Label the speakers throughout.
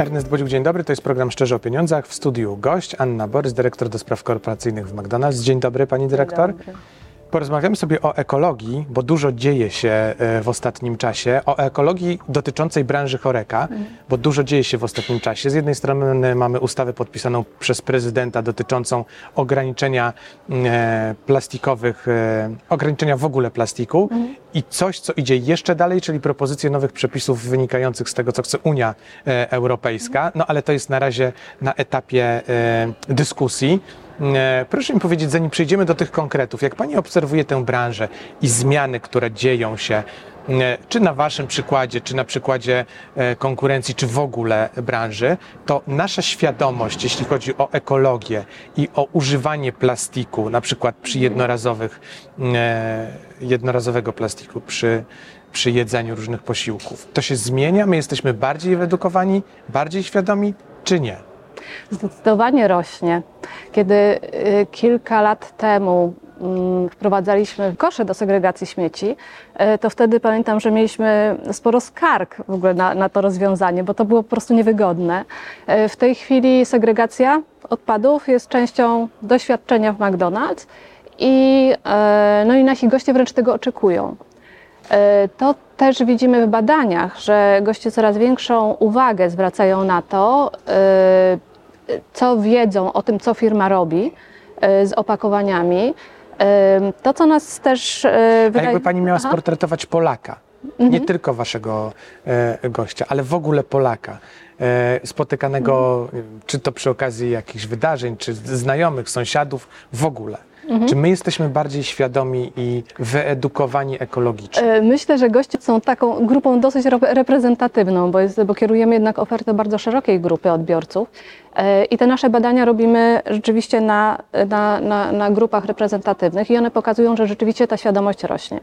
Speaker 1: Ernest Bodziuk, dzień dobry. To jest program Szczerze o Pieniądzach. W studiu gość Anna Borys, dyrektor do spraw korporacyjnych w McDonald's. Dzień dobry, pani dyrektor.
Speaker 2: Dzień dobry.
Speaker 1: Porozmawiamy sobie o ekologii, bo dużo dzieje się e, w ostatnim czasie. O ekologii dotyczącej branży choreka, bo dużo dzieje się w ostatnim czasie. Z jednej strony mamy ustawę podpisaną przez prezydenta dotyczącą ograniczenia e, plastikowych, e, ograniczenia w ogóle plastiku i coś, co idzie jeszcze dalej, czyli propozycje nowych przepisów wynikających z tego, co chce Unia Europejska. No ale to jest na razie na etapie dyskusji. E, Proszę mi powiedzieć, zanim przejdziemy do tych konkretów, jak Pani obserwuje tę branżę i zmiany, które dzieją się, e, czy na Waszym przykładzie, czy na przykładzie e, konkurencji, czy w ogóle branży, to nasza świadomość, jeśli chodzi o ekologię i o używanie plastiku, na przykład przy jednorazowych, jednorazowego plastiku, przy, przy jedzeniu różnych posiłków, to się zmienia? My jesteśmy bardziej wyedukowani, bardziej świadomi, czy nie?
Speaker 2: Zdecydowanie rośnie. Kiedy y, kilka lat temu mm, wprowadzaliśmy kosze do segregacji śmieci, y, to wtedy pamiętam, że mieliśmy sporo skarg w ogóle na, na to rozwiązanie, bo to było po prostu niewygodne. Y, W tej chwili segregacja odpadów jest częścią doświadczenia w McDonald's i, no i nasi goście wręcz tego oczekują. To też widzimy w badaniach, że goście coraz większą uwagę zwracają na to, co wiedzą o tym, co firma robi e, z opakowaniami. To, co nas też e,
Speaker 1: A
Speaker 2: wydaje...
Speaker 1: jakby pani miała
Speaker 2: Aha. Mhm.
Speaker 1: sportretować Polaka, nie tylko waszego e, gościa, ale w ogóle Polaka, e, spotykanego
Speaker 2: Mhm.
Speaker 1: czy to przy okazji jakichś wydarzeń, czy znajomych, sąsiadów, w ogóle.
Speaker 2: Mhm.
Speaker 1: Czy my jesteśmy bardziej świadomi i wyedukowani ekologicznie?
Speaker 2: E, Myślę, że goście są taką grupą dosyć rep- reprezentatywną, bo, jest, bo kierujemy jednak ofertę bardzo szerokiej grupy odbiorców. E, I te nasze badania robimy rzeczywiście na, na, na, na grupach reprezentatywnych i one pokazują, że rzeczywiście ta świadomość rośnie.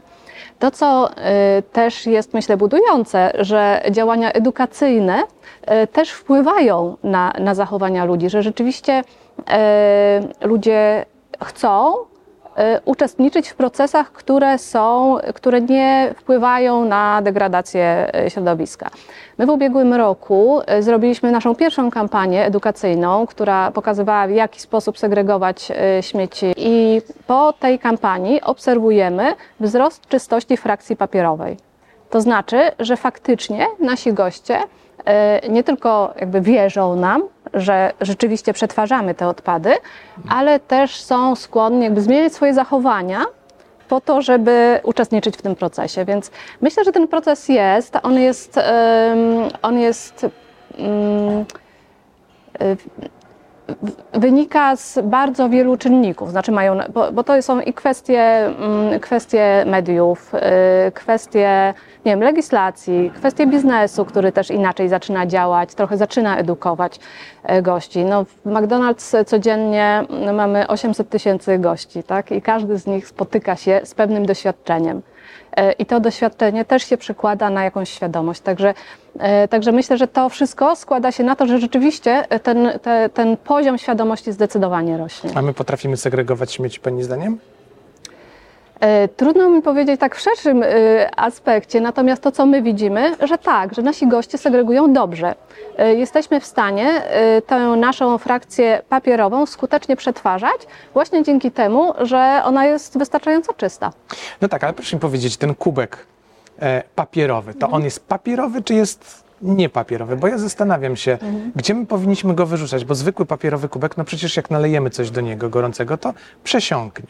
Speaker 2: To, co e, też jest, myślę, budujące, że działania edukacyjne też wpływają na, na zachowania ludzi, że rzeczywiście ludzie chcą e, uczestniczyć w procesach, które są, które nie wpływają na degradację e, środowiska. My w ubiegłym roku e, zrobiliśmy naszą pierwszą kampanię edukacyjną, która pokazywała w jaki sposób segregować śmieci i po tej kampanii obserwujemy wzrost czystości frakcji papierowej. To znaczy, że faktycznie nasi goście nie tylko jakby wierzą nam, że rzeczywiście przetwarzamy te odpady, ale też są skłonni jakby zmieniać swoje zachowania po to, żeby uczestniczyć w tym procesie. Więc myślę, że ten proces jest, on jest, on jest y, wynika z bardzo wielu czynników, znaczy mają, bo, bo to są i kwestie, mm, kwestie mediów, y, kwestie nie wiem, legislacji, kwestie biznesu, który też inaczej zaczyna działać, trochę zaczyna edukować e, gości. No, w McDonald's codziennie mm, mamy 800 tysięcy gości, tak? I każdy z nich spotyka się z pewnym doświadczeniem. E, I to doświadczenie też się przekłada na jakąś świadomość. Także, e, także myślę, że to wszystko składa się na to, że rzeczywiście ten, te, ten poziom świadomości zdecydowanie rośnie.
Speaker 1: A my potrafimy segregować śmieci, pani zdaniem?
Speaker 2: E, Trudno mi powiedzieć tak w szerszym e, aspekcie, natomiast to, co my widzimy, że tak, że nasi goście segregują dobrze. E, Jesteśmy w stanie tę naszą frakcję papierową skutecznie przetwarzać właśnie dzięki temu, że ona jest wystarczająco czysta.
Speaker 1: No tak, ale proszę mi powiedzieć, ten kubek papierowy, to on jest papierowy, czy jest niepapierowy? Bo ja zastanawiam się, gdzie my powinniśmy go wyrzucać, bo zwykły papierowy kubek, no przecież jak nalejemy coś do niego gorącego, to przesiąknie.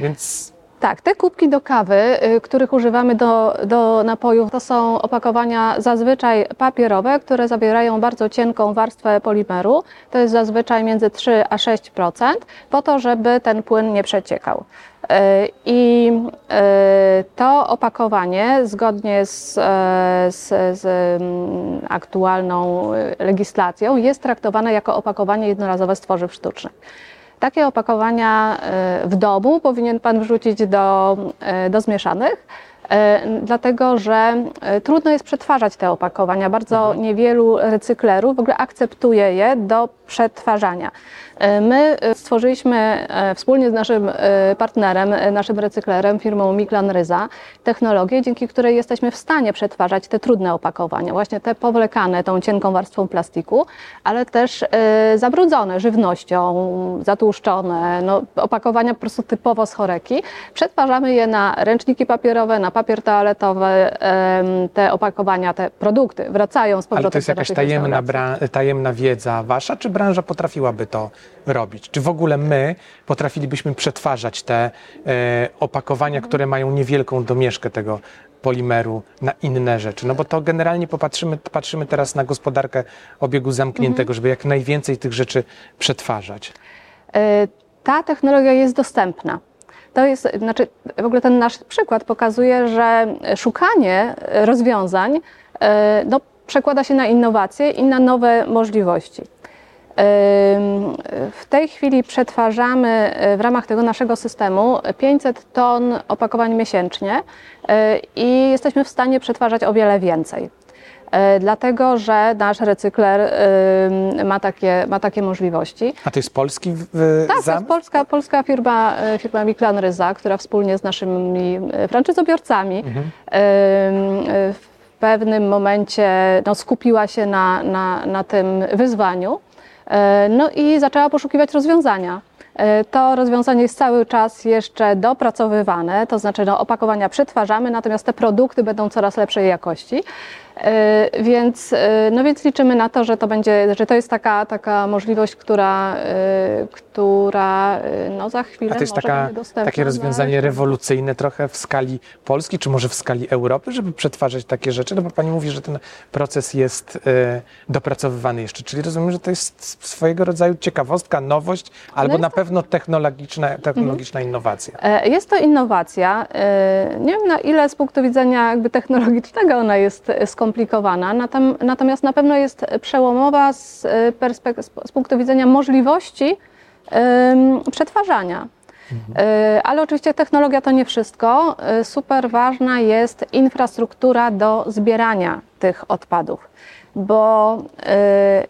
Speaker 1: Więc
Speaker 2: Tak, te kubki do kawy, y, których używamy do, do napojów, to są opakowania zazwyczaj papierowe, które zawierają bardzo cienką warstwę polimeru. To jest zazwyczaj między 3 a 6%, po to, żeby ten płyn nie przeciekał. Y, I y, to opakowanie, zgodnie z, z, z mm, aktualną legislacją, jest traktowane jako opakowanie jednorazowe z tworzyw sztucznych. Takie opakowania e, w domu powinien Pan wrzucić do, e, do zmieszanych dlatego że e, trudno jest przetwarzać te opakowania. Bardzo niewielu recyklerów w ogóle akceptuje je do przetwarzania. E, My e, stworzyliśmy e, wspólnie z naszym e, partnerem, e, naszym recyklerem, firmą Miklan Ryza, technologię, dzięki której jesteśmy w stanie przetwarzać te trudne opakowania, właśnie te powlekane tą cienką warstwą plastiku, ale też e, zabrudzone żywnością, zatłuszczone, no, opakowania po prostu typowo z choreki. Przetwarzamy je na ręczniki papierowe, na papier toaletowy. Te opakowania, te produkty wracają z powrotem
Speaker 1: Ale to jest jakaś tajemna, tajemna wiedza wasza, czy branża potrafiłaby to robić? Czy w ogóle my potrafilibyśmy przetwarzać te e, opakowania,
Speaker 2: Mhm.
Speaker 1: które mają niewielką domieszkę tego polimeru na inne rzeczy? No bo to generalnie popatrzymy, patrzymy teraz na gospodarkę obiegu zamkniętego,
Speaker 2: Mhm.
Speaker 1: żeby jak najwięcej tych rzeczy przetwarzać.
Speaker 2: E, Ta technologia jest dostępna. To jest, znaczy, w ogóle ten nasz przykład pokazuje, że szukanie rozwiązań e, no, przekłada się na innowacje i na nowe możliwości. W tej chwili przetwarzamy e, w ramach tego naszego systemu 500 ton opakowań miesięcznie e, i jesteśmy w stanie przetwarzać o wiele więcej. E, Dlatego, że nasz recykler ym, ma takie, ma takie możliwości.
Speaker 1: A to jest polski w,
Speaker 2: Tak, to jest polska, polska firma, e, firma Miklan Ryza, która wspólnie z naszymi e, franczyzobiorcami
Speaker 1: Mhm.
Speaker 2: w pewnym momencie no, skupiła się na, na, na tym wyzwaniu no i zaczęła poszukiwać rozwiązania. To rozwiązanie jest cały czas jeszcze dopracowywane, to znaczy no, opakowania przetwarzamy, natomiast te produkty będą coraz lepszej jakości. E, Więc, e, no więc liczymy na to, że to będzie, że to jest taka, taka możliwość, która, e, która no za chwilę
Speaker 1: A to jest taka, takie
Speaker 2: dla
Speaker 1: rozwiązanie
Speaker 2: reszty.
Speaker 1: rewolucyjne trochę w skali Polski, czy może w skali Europy, żeby przetwarzać takie rzeczy? No bo Pani mówi, że ten proces jest dopracowywany jeszcze, czyli rozumiem, że to jest swojego rodzaju ciekawostka, nowość, albo
Speaker 2: jest
Speaker 1: na pewno technologiczna, technologiczna innowacja.
Speaker 2: E, Jest to innowacja. E, Nie wiem na ile z punktu widzenia jakby technologicznego ona jest e, skomplikowana, natom- natomiast na pewno jest przełomowa z, e, z punktu widzenia możliwości przetwarzania. E, Ale oczywiście technologia to nie wszystko. E, Super ważna jest infrastruktura do zbierania tych odpadów, bo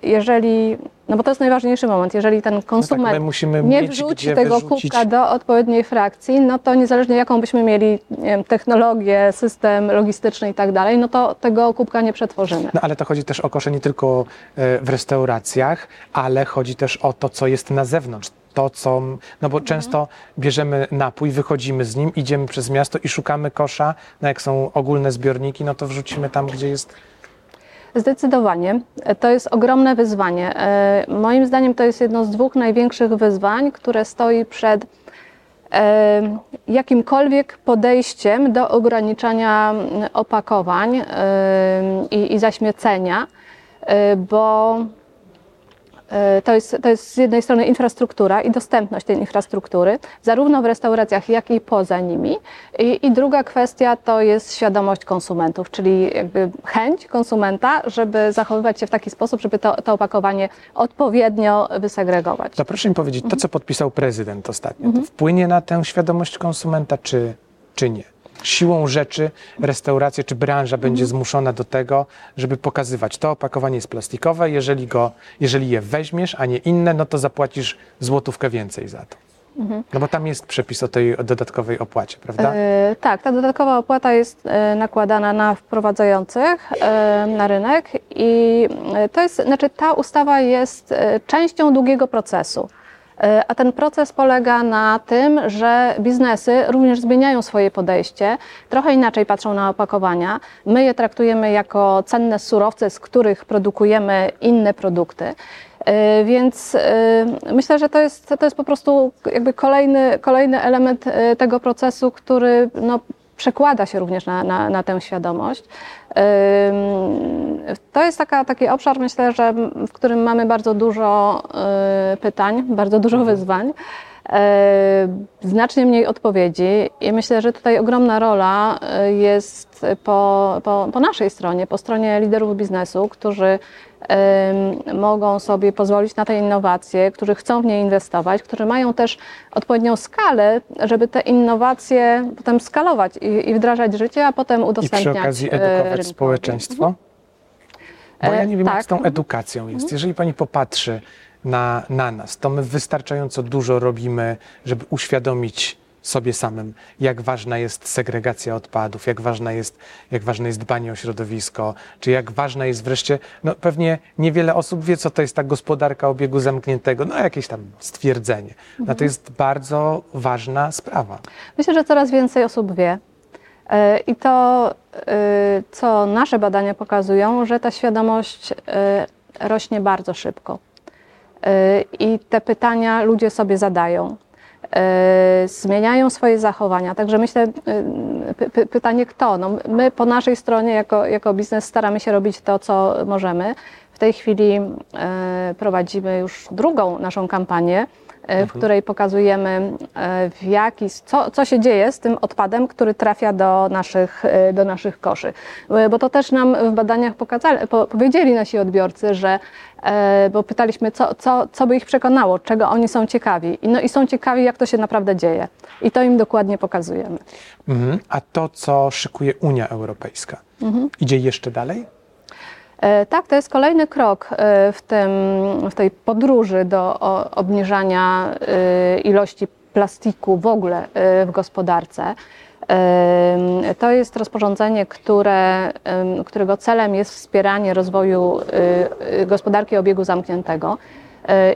Speaker 2: jeżeli, no bo to jest najważniejszy moment, jeżeli ten konsument
Speaker 1: No tak,
Speaker 2: nie wrzuci tego
Speaker 1: wyrzucić.
Speaker 2: kubka do odpowiedniej frakcji, no to niezależnie jaką byśmy mieli wiem, technologię, system logistyczny i tak dalej, no to tego kubka nie przetworzymy.
Speaker 1: No ale to chodzi też o kosze nie tylko e, w restauracjach, ale chodzi też o to, co jest na zewnątrz. To, co, no bo często bierzemy napój, wychodzimy z nim, idziemy przez miasto i szukamy kosza, no jak są ogólne zbiorniki, no to wrzucimy tam, gdzie jest
Speaker 2: Zdecydowanie. To jest ogromne wyzwanie. E, Moim zdaniem to jest jedno z dwóch największych wyzwań, które stoi przed e, jakimkolwiek podejściem do ograniczania mm, opakowań e, i, zaśmiecenia, bo To jest, to jest z jednej strony infrastruktura i dostępność tej infrastruktury, zarówno w restauracjach, jak i poza nimi. I, I druga kwestia to jest świadomość konsumentów, czyli jakby chęć konsumenta, żeby zachowywać się w taki sposób, żeby to, to opakowanie odpowiednio wysegregować.
Speaker 1: To proszę mi powiedzieć, to co podpisał prezydent ostatnio, to wpłynie na tę świadomość konsumenta, czy, czy nie? Siłą rzeczy restauracja czy branża będzie zmuszona do tego, żeby pokazywać, to opakowanie jest plastikowe, jeżeli, go, jeżeli je weźmiesz, a nie inne, no to zapłacisz złotówkę więcej za to. No bo tam jest przepis o tej dodatkowej opłacie, prawda?
Speaker 2: E, tak, ta dodatkowa opłata jest e, nakładana na wprowadzających e, na rynek i to jest, znaczy ta ustawa jest częścią długiego procesu. E, A ten proces polega na tym, że biznesy również zmieniają swoje podejście, trochę inaczej patrzą na opakowania. My je traktujemy jako cenne surowce, z których produkujemy inne produkty. E, Więc e, myślę, że to jest, to jest po prostu jakby kolejny, kolejny element tego procesu, który no, przekłada się również na, na, na tę świadomość. To jest taka, taki obszar, myślę, że w którym mamy bardzo dużo y, pytań, bardzo dużo wyzwań. y, Znacznie mniej odpowiedzi i myślę, że tutaj ogromna rola y, jest po, po, po naszej stronie, po stronie liderów biznesu, którzy mogą sobie pozwolić na te innowacje, którzy chcą w nie inwestować, którzy mają też odpowiednią skalę, żeby te innowacje potem skalować i, i wdrażać w życie, a potem
Speaker 1: I
Speaker 2: udostępniać
Speaker 1: przy okazji
Speaker 2: e,
Speaker 1: edukować
Speaker 2: rynkowi.
Speaker 1: społeczeństwo? Bo ja
Speaker 2: E,
Speaker 1: nie wiem, jak
Speaker 2: tak.
Speaker 1: z tą edukacją jest. Jeżeli pani popatrzy na, na nas, to my wystarczająco dużo robimy, żeby uświadomić sobie samym, jak ważna jest segregacja odpadów, jak, ważna jest, jak ważne jest dbanie o środowisko, czy jak ważna jest wreszcie, no pewnie niewiele osób wie, co to jest ta gospodarka obiegu zamkniętego, no jakieś tam stwierdzenie. No to jest bardzo ważna sprawa.
Speaker 2: Myślę, że coraz więcej osób wie. E, I to, e, co nasze badania pokazują, że ta świadomość e, rośnie bardzo szybko. I te pytania ludzie sobie zadają. E, Zmieniają swoje zachowania. Także myślę, e, py, py, pytanie kto? No, my po naszej stronie jako, jako biznes staramy się robić to, co możemy. W tej chwili e, prowadzimy już drugą naszą kampanię, w której pokazujemy, e, w jaki, co, co się dzieje z tym odpadem, który trafia do naszych, e, do naszych koszy. E, Bo to też nam w badaniach pokazali, po, powiedzieli nasi odbiorcy, że, e, bo pytaliśmy, co, co, co by ich przekonało, czego oni są ciekawi. No, I są ciekawi, jak to się naprawdę dzieje. I to im dokładnie pokazujemy.
Speaker 1: Mhm. A to, co szykuje Unia Europejska, idzie jeszcze dalej?
Speaker 2: E, Tak, to jest kolejny krok e, w, tym, w tej podróży do obniżania e, ilości plastiku w ogóle w gospodarce. To jest rozporządzenie, które, którego celem jest wspieranie rozwoju gospodarki obiegu zamkniętego.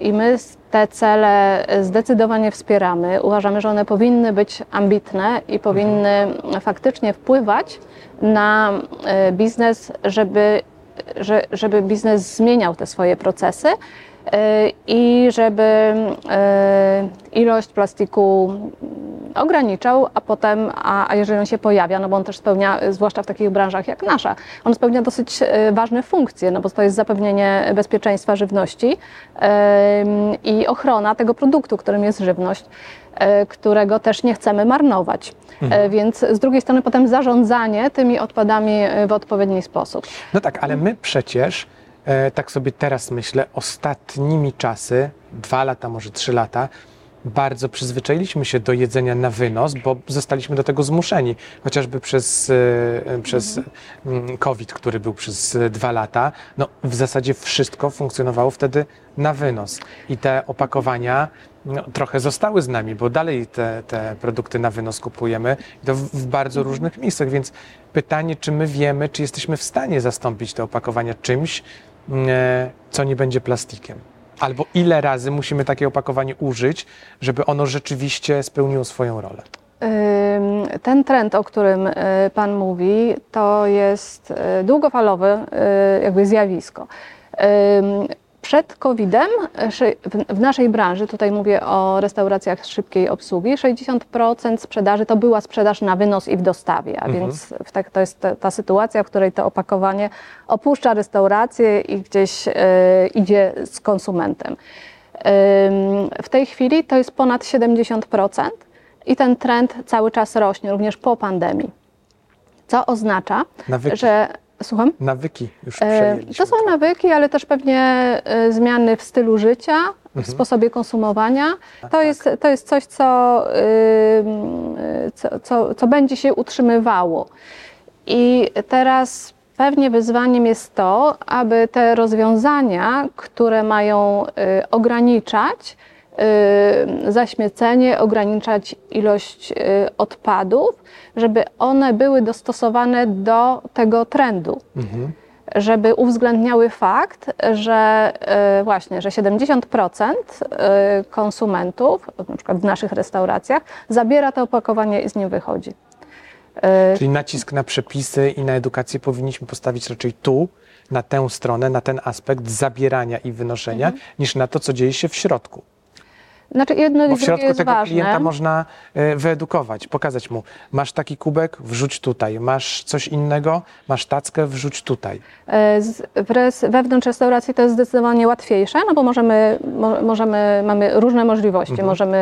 Speaker 2: I my te cele zdecydowanie wspieramy. Uważamy, że one powinny być ambitne i powinny faktycznie wpływać na biznes, żeby że, żeby biznes zmieniał te swoje procesy e, i żeby e, ilość plastiku ograniczał, a potem, a, a jeżeli on się pojawia, no bo on też spełnia, e, zwłaszcza w takich branżach jak nasza, on spełnia dosyć e, ważne funkcje, no bo to jest zapewnienie bezpieczeństwa żywności i ochrona tego produktu, którym jest żywność, e, którego też nie chcemy marnować. E, Więc z drugiej strony potem zarządzanie tymi odpadami e, w odpowiedni sposób.
Speaker 1: No tak, ale my przecież, tak sobie teraz myślę, ostatnimi czasy, dwa lata, może trzy lata, bardzo przyzwyczailiśmy się do jedzenia na wynos, bo zostaliśmy do tego zmuszeni. Chociażby przez, e, przez mm, COVID, który był przez e, dwa lata, no w zasadzie wszystko funkcjonowało wtedy na wynos. I te opakowania no, trochę zostały z nami, bo dalej te, te produkty na wynos kupujemy i to w, w bardzo różnych miejscach, więc pytanie, czy my wiemy, czy jesteśmy w stanie zastąpić te opakowania czymś, mm, e, co nie będzie plastikiem. Albo ile razy musimy takie opakowanie użyć, żeby ono rzeczywiście spełniło swoją rolę.
Speaker 2: Ten trend, o którym y, Pan mówi, to jest y, długofalowe y, jakby zjawisko. Przed COVID-em szy- w- naszej branży, tutaj mówię o restauracjach szybkiej obsługi, 60% sprzedaży to była sprzedaż na wynos i w dostawie, a więc w tak, to jest ta, ta sytuacja, w której to opakowanie opuszcza restaurację i gdzieś y, idzie z konsumentem. W tej chwili to jest ponad 70%. I ten trend cały czas rośnie, również po pandemii. Co oznacza,
Speaker 1: Nawyki.
Speaker 2: że. Słucham?
Speaker 1: Nawyki już
Speaker 2: E,
Speaker 1: przejęliśmy.
Speaker 2: To są nawyki, ale też pewnie e, zmiany w stylu życia, w sposobie konsumowania. To jest, to jest coś, co, co, co, co będzie się utrzymywało. I teraz pewnie wyzwaniem jest to, aby te rozwiązania, które mają y, ograniczać zaśmiecenie, ograniczać ilość y, odpadów, żeby one były dostosowane do tego trendu żeby uwzględniały fakt, że e, właśnie, że 70% e, konsumentów, na przykład w naszych restauracjach, zabiera to opakowanie i z nim wychodzi.
Speaker 1: Czyli nacisk na przepisy i na edukację powinniśmy postawić raczej tu, na tę stronę, na ten aspekt zabierania i wynoszenia, niż na to, co dzieje się w środku.
Speaker 2: Znaczy jedno
Speaker 1: Bo w środku tego
Speaker 2: ważne.
Speaker 1: klienta można e, wyedukować, pokazać mu, masz taki kubek, wrzuć tutaj, masz coś innego, masz tackę, wrzuć tutaj.
Speaker 2: E, Wewnątrz restauracji to jest zdecydowanie łatwiejsze, no bo możemy, mo, możemy mamy różne możliwości.
Speaker 1: Mhm.
Speaker 2: Możemy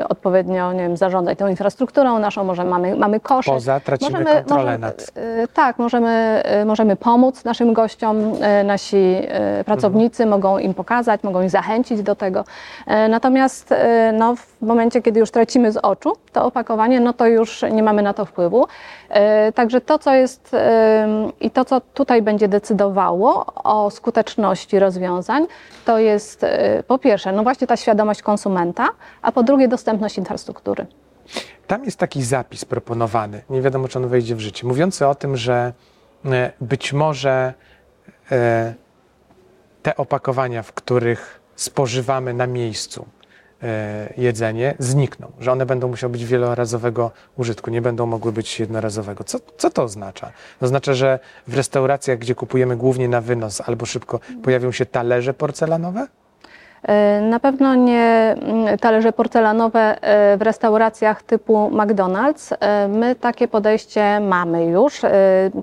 Speaker 2: e, odpowiednio nie wiem, zarządzać tą infrastrukturą naszą, może mamy, mamy.
Speaker 1: Poza tracimy kontrolę nad...
Speaker 2: e, Tak, możemy, możemy pomóc naszym gościom. Nasi pracownicy
Speaker 1: Mhm.
Speaker 2: mogą im pokazać, mogą ich zachęcić do tego. E, Natomiast e, no, w momencie, kiedy już tracimy z oczu to opakowanie, no to już nie mamy na to wpływu. E, Także to, co jest em, i to, co tutaj będzie decydowało o skuteczności rozwiązań, to jest po pierwsze, no właśnie ta świadomość konsumenta, a po drugie dostępność infrastruktury.
Speaker 1: Tam jest taki zapis proponowany, nie wiadomo czy on wejdzie w życie, mówiący o tym, że być może te opakowania, w których spożywamy na miejscu jedzenie, znikną, że one będą musiały być wielorazowego użytku, nie będą mogły być jednorazowego. Co, co to oznacza? To oznacza, że w restauracjach, gdzie kupujemy głównie na wynos albo szybko, pojawią się talerze porcelanowe?
Speaker 2: E, Na pewno nie mm, talerze porcelanowe e, w restauracjach typu McDonald's. E, My takie podejście mamy już,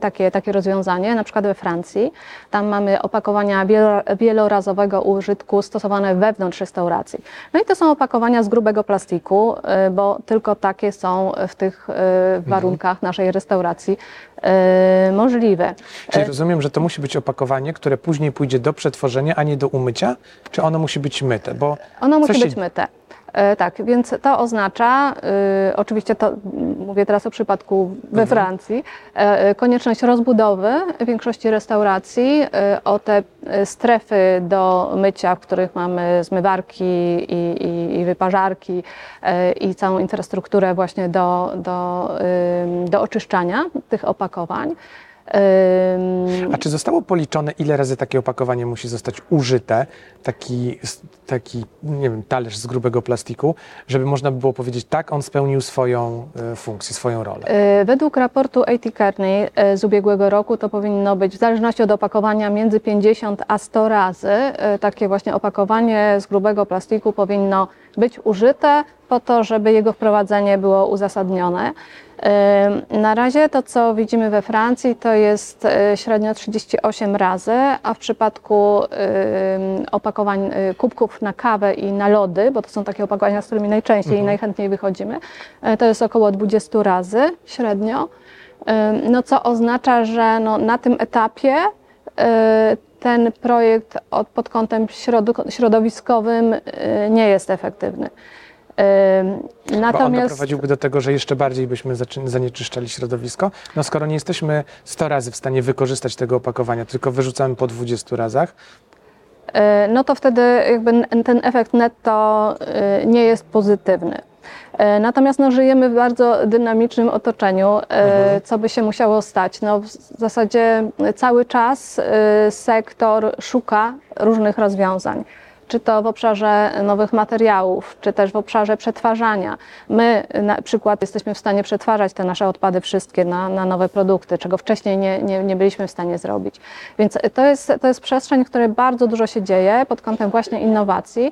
Speaker 2: takie, takie rozwiązanie, na przykład we Francji. Tam mamy opakowania wielo- wielorazowego użytku stosowane wewnątrz restauracji. No i to są opakowania z grubego plastiku, bo tylko takie są w tych e, warunkach naszej restauracji możliwe.
Speaker 1: Czyli rozumiem, że to musi być opakowanie, które później pójdzie do przetworzenia, a nie do umycia? Czy ono musi być myte? Bo
Speaker 2: Ono musi
Speaker 1: się-
Speaker 2: być myte. E, Tak, więc to oznacza, y, oczywiście to mówię teraz o przypadku we
Speaker 1: Mhm.
Speaker 2: Francji, e, e, konieczność rozbudowy większości restauracji o te strefy do mycia, w których mamy zmywarki i, i, i wyparzarki i całą infrastrukturę właśnie do, do, do oczyszczania tych opakowań.
Speaker 1: A czy zostało policzone, ile razy takie opakowanie musi zostać użyte, taki, taki nie wiem, talerz z grubego plastiku, żeby można by było powiedzieć, tak, on spełnił swoją e, funkcję, swoją rolę?
Speaker 2: E, Według raportu AT Kearney e, z ubiegłego roku to powinno być w zależności od opakowania między 50 a 100 razy. Takie właśnie opakowanie z grubego plastiku powinno być użyte po to, żeby jego wprowadzenie było uzasadnione. Na razie to, co widzimy we Francji, to jest e, średnio 38 razy, a w przypadku opakowań e, kubków na kawę i na lody, bo to są takie opakowania, z którymi najczęściej i najchętniej wychodzimy, e, to jest około 20 razy średnio. No, co oznacza, że no, na tym etapie ten projekt od, pod kątem środo- środowiskowym nie jest efektywny. E,
Speaker 1: Bo on
Speaker 2: Natomiast
Speaker 1: doprowadziłby do tego, że jeszcze bardziej byśmy zanieczyszczali środowisko. No skoro nie jesteśmy 100 razy w stanie wykorzystać tego opakowania, tylko wyrzucamy po 20 razach,
Speaker 2: E, no to wtedy jakby ten efekt netto e, nie jest pozytywny. E, Natomiast no, żyjemy w bardzo dynamicznym otoczeniu, e, co by się musiało stać. No, w zasadzie cały czas sektor szuka różnych rozwiązań. Czy to w obszarze nowych materiałów, czy też w obszarze przetwarzania. My na przykład jesteśmy w stanie przetwarzać te nasze odpady wszystkie na, na nowe produkty, czego wcześniej nie, nie, nie byliśmy w stanie zrobić. Więc to jest, to jest przestrzeń, w której bardzo dużo się dzieje pod kątem właśnie innowacji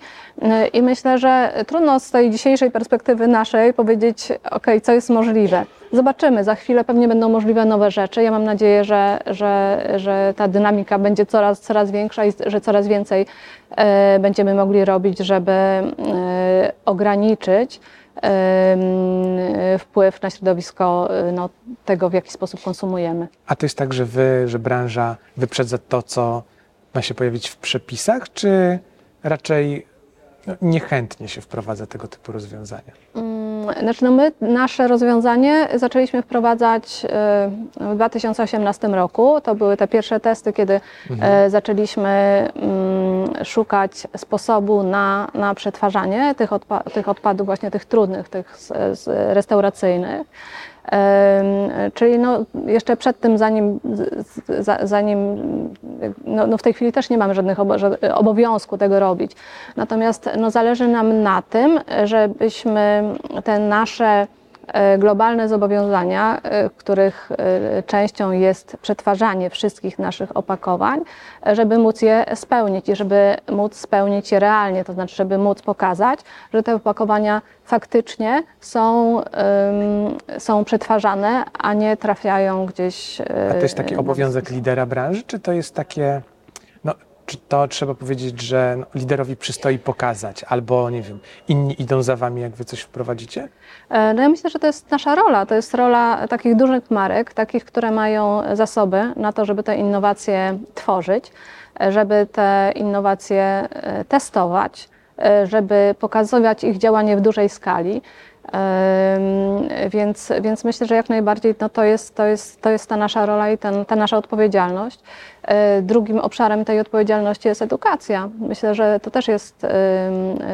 Speaker 2: i myślę, że trudno z tej dzisiejszej perspektywy naszej powiedzieć, ok, co jest możliwe. Zobaczymy, za chwilę pewnie będą możliwe nowe rzeczy. Ja mam nadzieję, że, że, że ta dynamika będzie coraz, coraz większa i że coraz więcej e, będziemy mogli robić, żeby e, ograniczyć wpływ na środowisko e, no, tego, w jaki sposób konsumujemy.
Speaker 1: a to jest tak, że wy, że branża wyprzedza to, co ma się pojawić w przepisach, czy raczej niechętnie się wprowadza tego typu rozwiązania?
Speaker 2: Znaczy, no my nasze rozwiązanie zaczęliśmy wprowadzać e, w 2018 roku. To były te pierwsze testy, kiedy e, zaczęliśmy mm, szukać sposobu na, na przetwarzanie tych, odpa- tych odpadów, właśnie tych trudnych, tych restauracyjnych. Czyli no, jeszcze przed tym, zanim, zanim no, no w tej chwili też nie mamy żadnych obo- ża- obowiązku tego robić. Natomiast no, zależy nam na tym, żebyśmy te nasze globalne zobowiązania, e, których e, częścią jest przetwarzanie wszystkich naszych opakowań, e, żeby móc je spełnić i żeby móc spełnić je realnie, to znaczy, żeby móc pokazać, że te opakowania faktycznie są, są przetwarzane, a nie trafiają gdzieś.
Speaker 1: A to jest taki obowiązek lidera branży, czy to jest takie, no, to trzeba powiedzieć, że no, liderowi przystoi pokazać, albo nie wiem, inni idą za wami, jak wy coś wprowadzicie?
Speaker 2: E, No ja myślę, że to jest nasza rola. To jest rola takich dużych marek, takich, które mają zasoby na to, żeby te innowacje tworzyć, e, żeby te innowacje e, testować, żeby pokazywać ich działanie w dużej skali. Więc, więc myślę, że jak najbardziej no to, jest, to, jest, to jest ta nasza rola i ten, ta nasza odpowiedzialność. E, Drugim obszarem tej odpowiedzialności jest edukacja. Myślę, że to też jest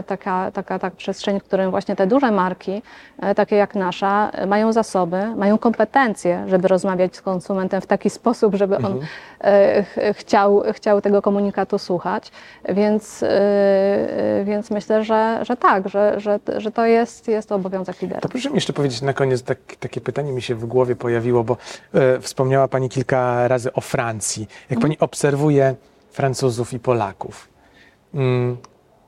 Speaker 2: taka, taka, taka przestrzeń, w którym właśnie te duże marki, e, takie jak nasza, e, mają zasoby, mają kompetencje, żeby rozmawiać z konsumentem w taki sposób, żeby on ch- chciał, chciał tego komunikatu słuchać. Więc, więc myślę, że, że tak, że, że, że to jest, jest obowiązek lidera.
Speaker 1: To proszę mi jeszcze powiedzieć na koniec, tak, takie pytanie mi się w głowie pojawiło, bo e, wspomniała Pani kilka razy o Francji. Jak Pani obserwuje Francuzów i Polaków, mm,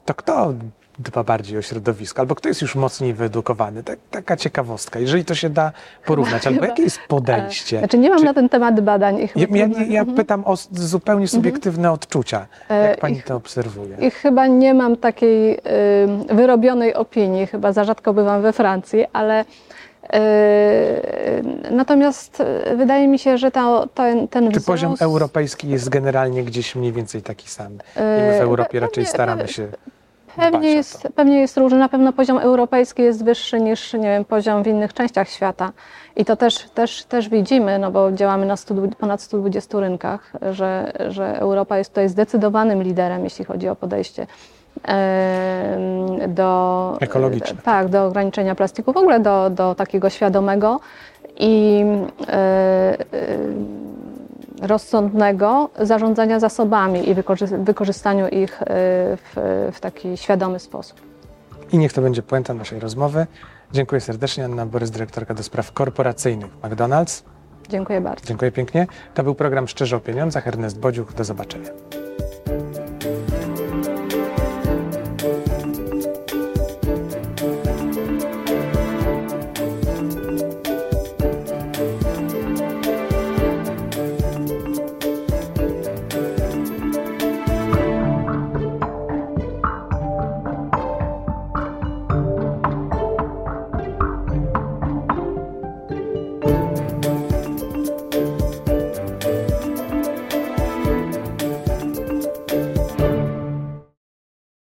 Speaker 1: to kto dba bardziej o środowisko, albo kto jest już mocniej wyedukowany? Tak, taka ciekawostka, jeżeli to się da porównać, albo jakie jest podejście?
Speaker 2: Znaczy nie mam
Speaker 1: Czy-
Speaker 2: na ten temat badań.
Speaker 1: Ja,
Speaker 2: chyba
Speaker 1: ja, ja
Speaker 2: Mhm.
Speaker 1: pytam o zupełnie subiektywne odczucia.
Speaker 2: E,
Speaker 1: Jak Pani
Speaker 2: ich-
Speaker 1: to obserwuje?
Speaker 2: I chyba nie mam takiej y, wyrobionej opinii, chyba za rzadko bywam we Francji, ale natomiast y, wydaje mi się, że ten, ten
Speaker 1: Czy
Speaker 2: wzrost...
Speaker 1: poziom europejski jest generalnie gdzieś mniej więcej taki sam? I my w
Speaker 2: E,
Speaker 1: Europie
Speaker 2: pe-
Speaker 1: raczej
Speaker 2: pewnie-
Speaker 1: staramy się
Speaker 2: Pewnie jest, pewnie jest różny. Na pewno poziom europejski jest wyższy niż nie wiem, poziom w innych częściach świata. I to też, też, też widzimy, no bo działamy na 100, ponad 120 rynkach, że, że Europa jest tutaj zdecydowanym liderem, jeśli chodzi o podejście do,
Speaker 1: Ekologiczne.
Speaker 2: tak, do ograniczenia plastiku, w ogóle do, do takiego świadomego i e, e, rozsądnego zarządzania zasobami i wykorzy- wykorzystaniu ich e, w, w taki świadomy sposób.
Speaker 1: I niech to będzie puenta naszej rozmowy. Dziękuję serdecznie. Anna Borys, dyrektorka do spraw korporacyjnych McDonald's.
Speaker 2: Dziękuję bardzo.
Speaker 1: Dziękuję pięknie. To był program Szczerze o Pieniądzach. Ernest Bodziuch. Do zobaczenia.